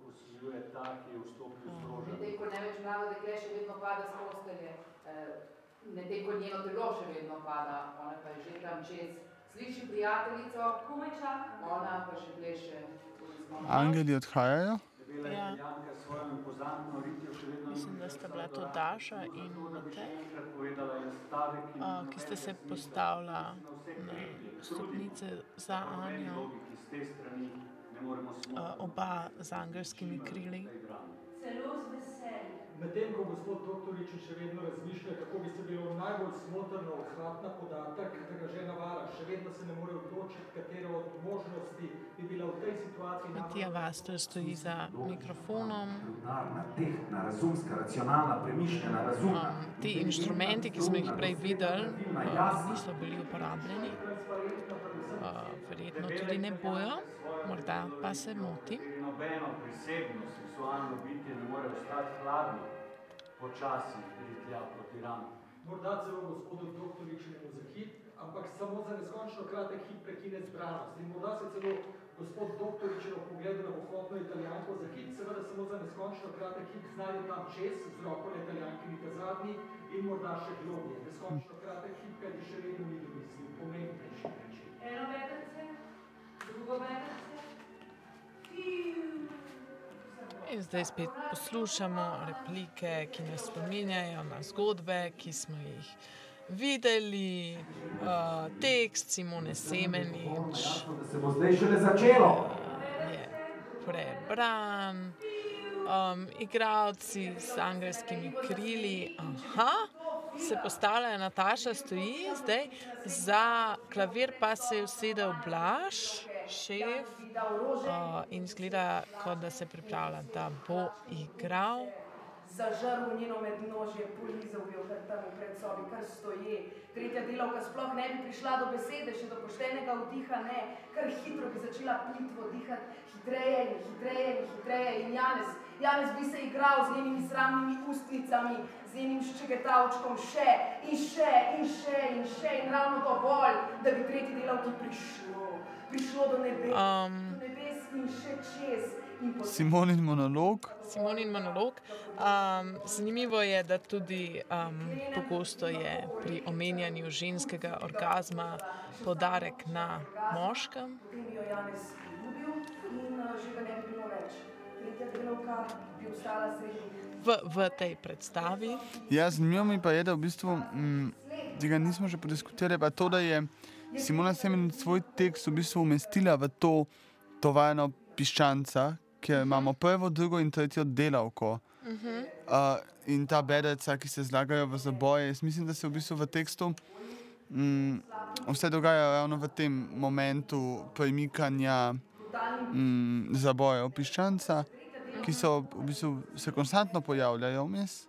Medtem ko največ mlado dekle še vedno pada s postelje, eh, medtem ko njeno telo še vedno pada, ona pa je že tam čez. Sliši prijateljico, komaj čaka, ona pa še pleše. Angeli odhajajo. Ja. italijanka s svojo impozantno ritjo še vedno Mislim, da sta bila to Daša in Matej, stavek, ki sta se postavila na stopnice za Anjo, a, oba z angelskimi krili. Celo z veseljem. Medtem ko gospod doktorič še vedno razmišlja, kako bi se bilo najbolj smotrno odhvatna podatek, da ga žena vara, še vedno se ne more odločiti, katero od možnosti bi bila v tej situaciji Matija Vastor stoji za mikrofonom. Preudarna, tehtna, razumska, racionalna, premišljena, razumna. Um, ti inštrumenti, ki smo jih prej videli, uh, niso bili uporabljeni. Uh, verjetno tudi ne bojo, morda pa se motim. Nobeno prisebno seksualno bitje ne more ostati hladno, počasi gre tja proti rami. Morda celo gospodu doktoričnemu za hip, ampak samo za neskončno kratek hip prekine zbranost. In morda se celo gospod doktoričev pogleda na bohotno italijanko za hip, seveda samo za neskončno kratek hip znajde tam čez, z roko na italijankini ta zadnji in morda še globje. Neskončno kratek hip, kaj še vedno ni domislil, pomembnejši reči. Eno vetrce, drugo vetrce. Fiu. In zdaj spet poslušamo replike, ki nas spominjajo na zgodbe, ki smo jih videli, uh, tekst Simone Semenič se bo zdaj šele začelo. je prebran, um, igravci z angelskimi krili. Aha, se postavljajo, Nataša stoji zdaj, za klavir pa se je usedel Blaž, šef, uh, in zgleda, kot da se pripravlja, da bo igral. Zažrl njeno mednožje, polizal bi jo kar tam v predsobi, kar stoje. Tretja delavka sploh ne bi prišla do besede, še do poštenega vdiha ne, kar hitro bi začela plitvo dihati, hitreje in hitreje in hitreje. In Janez, Janez bi se igral z njenimi sramnimi ustnicami, z njenim ščegetavčkom še in še in še in še in ravno dovolj, da bi tretji delavki prišlo, Um, nebes in še čez. In Simonin monolog. Simonin monolog. Um, zanimivo je, da tudi um, pogosto je pri omenjanju ženskega orgazma podarek na moškem. Uh, že. V, v tej predstavi. Ja, zanimivo mi pa je, da v bistvu mm, tega nismo še podiskutirali, pa to, da je Simona Semen svoj tekst v bistvu umestila v to tovajno piščanca, kjer imamo prvo, drugo in tretjo delavko. Uh, in ta bedeca, ki se zlagajo v zaboje. Jaz mislim, da se v bistvu v tekstu mm, vse dogaja ravno v tem momentu premikanja mm, zabojev piščanca, ki so v bistvu se konstantno pojavljajo vmes.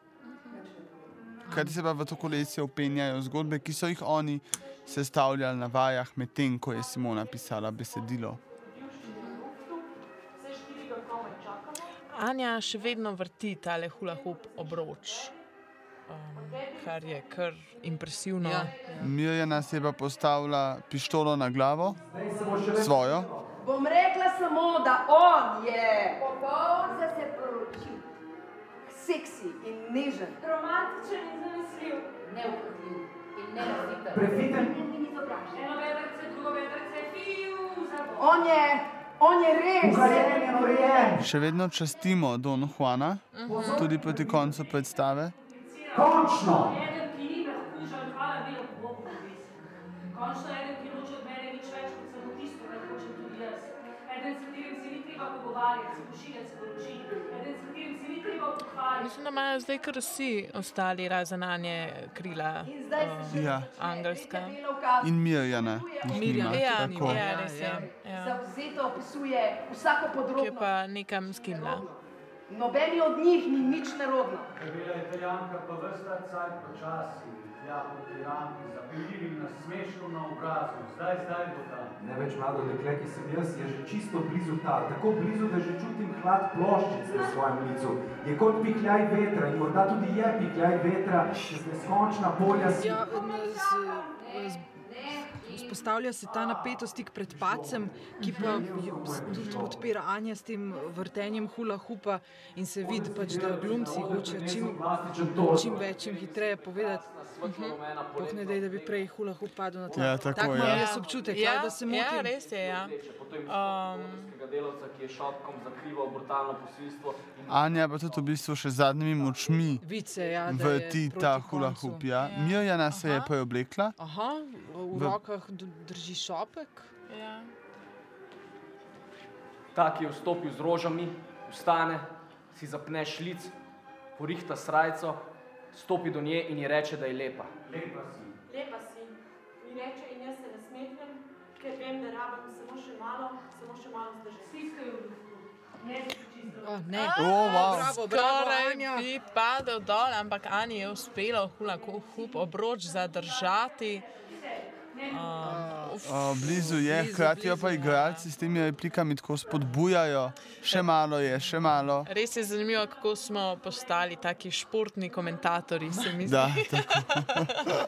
Kaj se pa v to kolesje upenjajo zgodbe, ki so jih oni sestavljali na vajah, medtem ko je Simona pisala besedilo. Anja še vedno vrti tale hula hoop obroč, um, kar je kar impresivno. Ja, Mirjana se je pa postavila pištolo na glavo, svojo. Bom rekla samo, da on je popoln za se poročil. Seksi in nežen. Romantičen in zanesljiv. Neukrivljiv. Prefiten. Eno vetrce, drugo za to. On je, on je res. In urejen. Še vedno častimo Don Juana, tudi proti koncu predstave. Končno. Končno eden, ki noče od mene nič več, kot samo tisto, kar hočem tudi jaz. Eden, s katerim se ni treba pogovarjati, se pošiljati sporočil. Eden, Mislim, da imajo zdaj kar vsi ostali razen Anje krila. In zdaj se um, že Ja. Angelska. In Mirjana. jih Mirjana. nima, Ja, tako. ja, res je. Ja. zavzeto opisuje vsako Ki je podrobnost. pa nekam skimla. Nobeni od njih ni nič nerodno. Debela italijanka pa vrsta cajt počasi, tej rampi, z zapeljivim nasmeškom na obrazu. Zdaj, zdaj bo tam. Ne več mlado dekle, ki sem jaz, je že čisto blizu ta, tako blizu, da že čutim hlad ploščic na svojem licu. Je kot pihljaj vetra in morda tudi je pihljaj vetra, čez neskončna polja. Ja, z, z, Vzpostavlja se ta napetost tik pred pacem, ki pa tudi podpira Anja s tem vrtenjem hula hupa in se vidi, pač, da glumci hočejo čim, čim več in hitreje povedati. Bog ne dej, da bi prej hula hup padel na tla. Ja, tako tak je. imam jaz občutek, ja, da se motim. Ja, res je. Ja. Um, Anja pa tudi v bistvu še z zadnjimi močmi Vice, ja, da v je ti proti ta hula hup. Ja. Mirjana se je pa oblekla. Aha, v, v rokah drži šopek. ja. Ta, ki je vstopil z rožami, vstane, si zapne šlic, porihta srajco, stopi do nje in ji reče, da je lepa. Lepa si. Lepa si. Mi reče in jaz se nasmehnem, ker vem, da rabim samo še malo, samo še malo zdržati. Stiskajo v luftu. Ne. Oh, ne. O, wow. Bravo, bravo, Skoraj Anja. bi padel dol, ampak Ani je uspelo hula hup obroč zadržati. Uf, O, blizu je, hkrati jo pa ja. igralci s temi replikami tako spodbujajo. Še malo je, še malo. Res je zanimivo, kako smo postali taki športni komentatorji. Se mi zdi. Da, tako.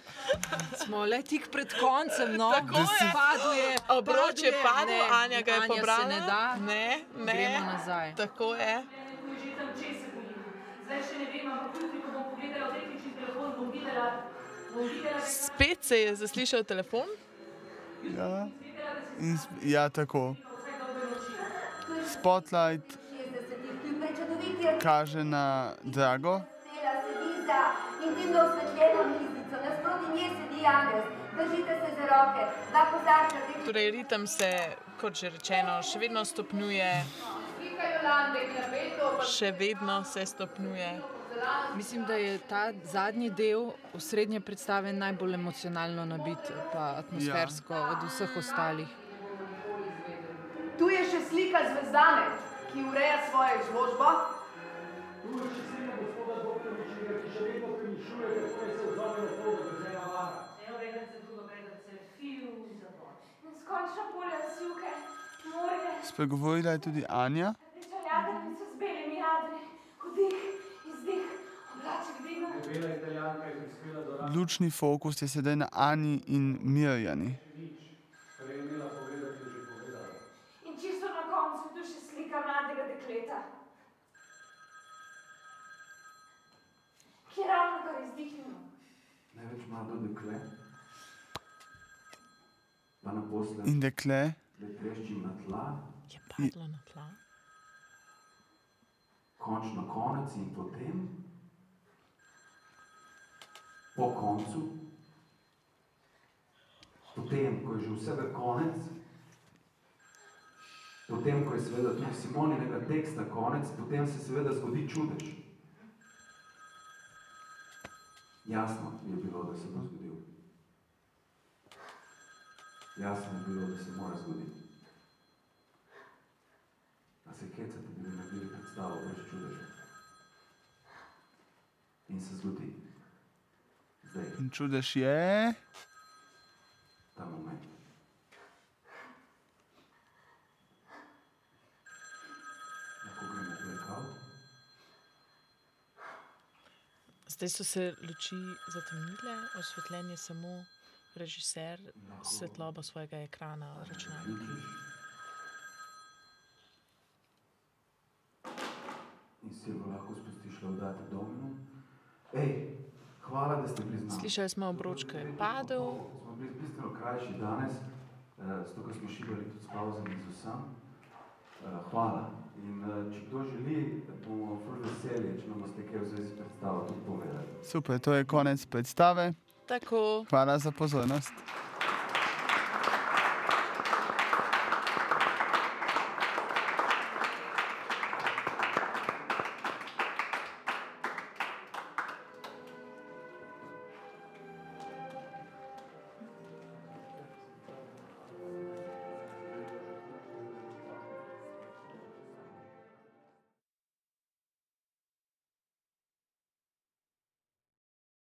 <laughs> Smo le tik pred koncem, no, Tako je. Padel je, Obroč je padel, Ne, Anja ga je Anja pobrala. Se ne da. Ne, ne. Gremo nazaj. Tako je. Zdaj še ne vem, ampak jutri, ko bom pogledala v tehnični telefon, bom videla, da Spet se je zaslišal telefon. Ja. In, ja, tako. Spotlight kaže na Drago. Intimno osvetljeno mizico, nasproti nje sedi Janez. Držite se za roke, dva rdečih Torej, ritem se, kot že rečeno, še vedno stopnjuje, še vedno se stopnjuje. Mislim, da je ta zadnji del osrednje predstave najbolj emocionalno nabit, pa atmosfersko ja. od vseh ostalih. Tu je še slika zvezdane, ki ureja svojo izložbo. Tu je še slika gospoda doktoričnega, ki še vedno premišljuje, kako naj se odzove na to, da bo žena vara. Evo, vedem se drugo, vedem se fiu zapor. Neskončna polja sivke, morje, Spregovorila je tudi Anja. Lučni fokus je sedaj na Ani in Mirjani. Povedala. In čisto na koncu tu še slika mladega dekleta, ki je ravno kar izdihnilo. Največ mlado dekle, pa naposled, In dekle da treščim na tla, Je padlo na tla. končno konec in potem, po koncu, potem, ko je že vsega konec, potem, ko je seveda tudi Simoninega teksta konec, potem se seveda zgodi čudež. Jasno je bilo, da se bo zgodil. Jasno je bilo, da se mora zgoditi. A se hecate, da bi naredili predstavo brez čudeža. In se zgodi. In čudež je. ta moment. V. Zdaj so se luči zatemnile, osvetljen je samo režiser s svetlobo svojega ekrana računalnika. In si jo lahko spustiš laudate domino. Ej, hvala, da ste nami. Slišali smo obroč, ki je padel. Smo bili bistveno krajši danes, eh, zato ker smo šibali tudi s pauzami z vsem. Eh, Hvala. In eh, če kdo želi, bomo ful veseli, če nam boste kaj v zvezi s predstavo tudi povedali. Super, to je konec predstave. Tako. Hvala za pozornost.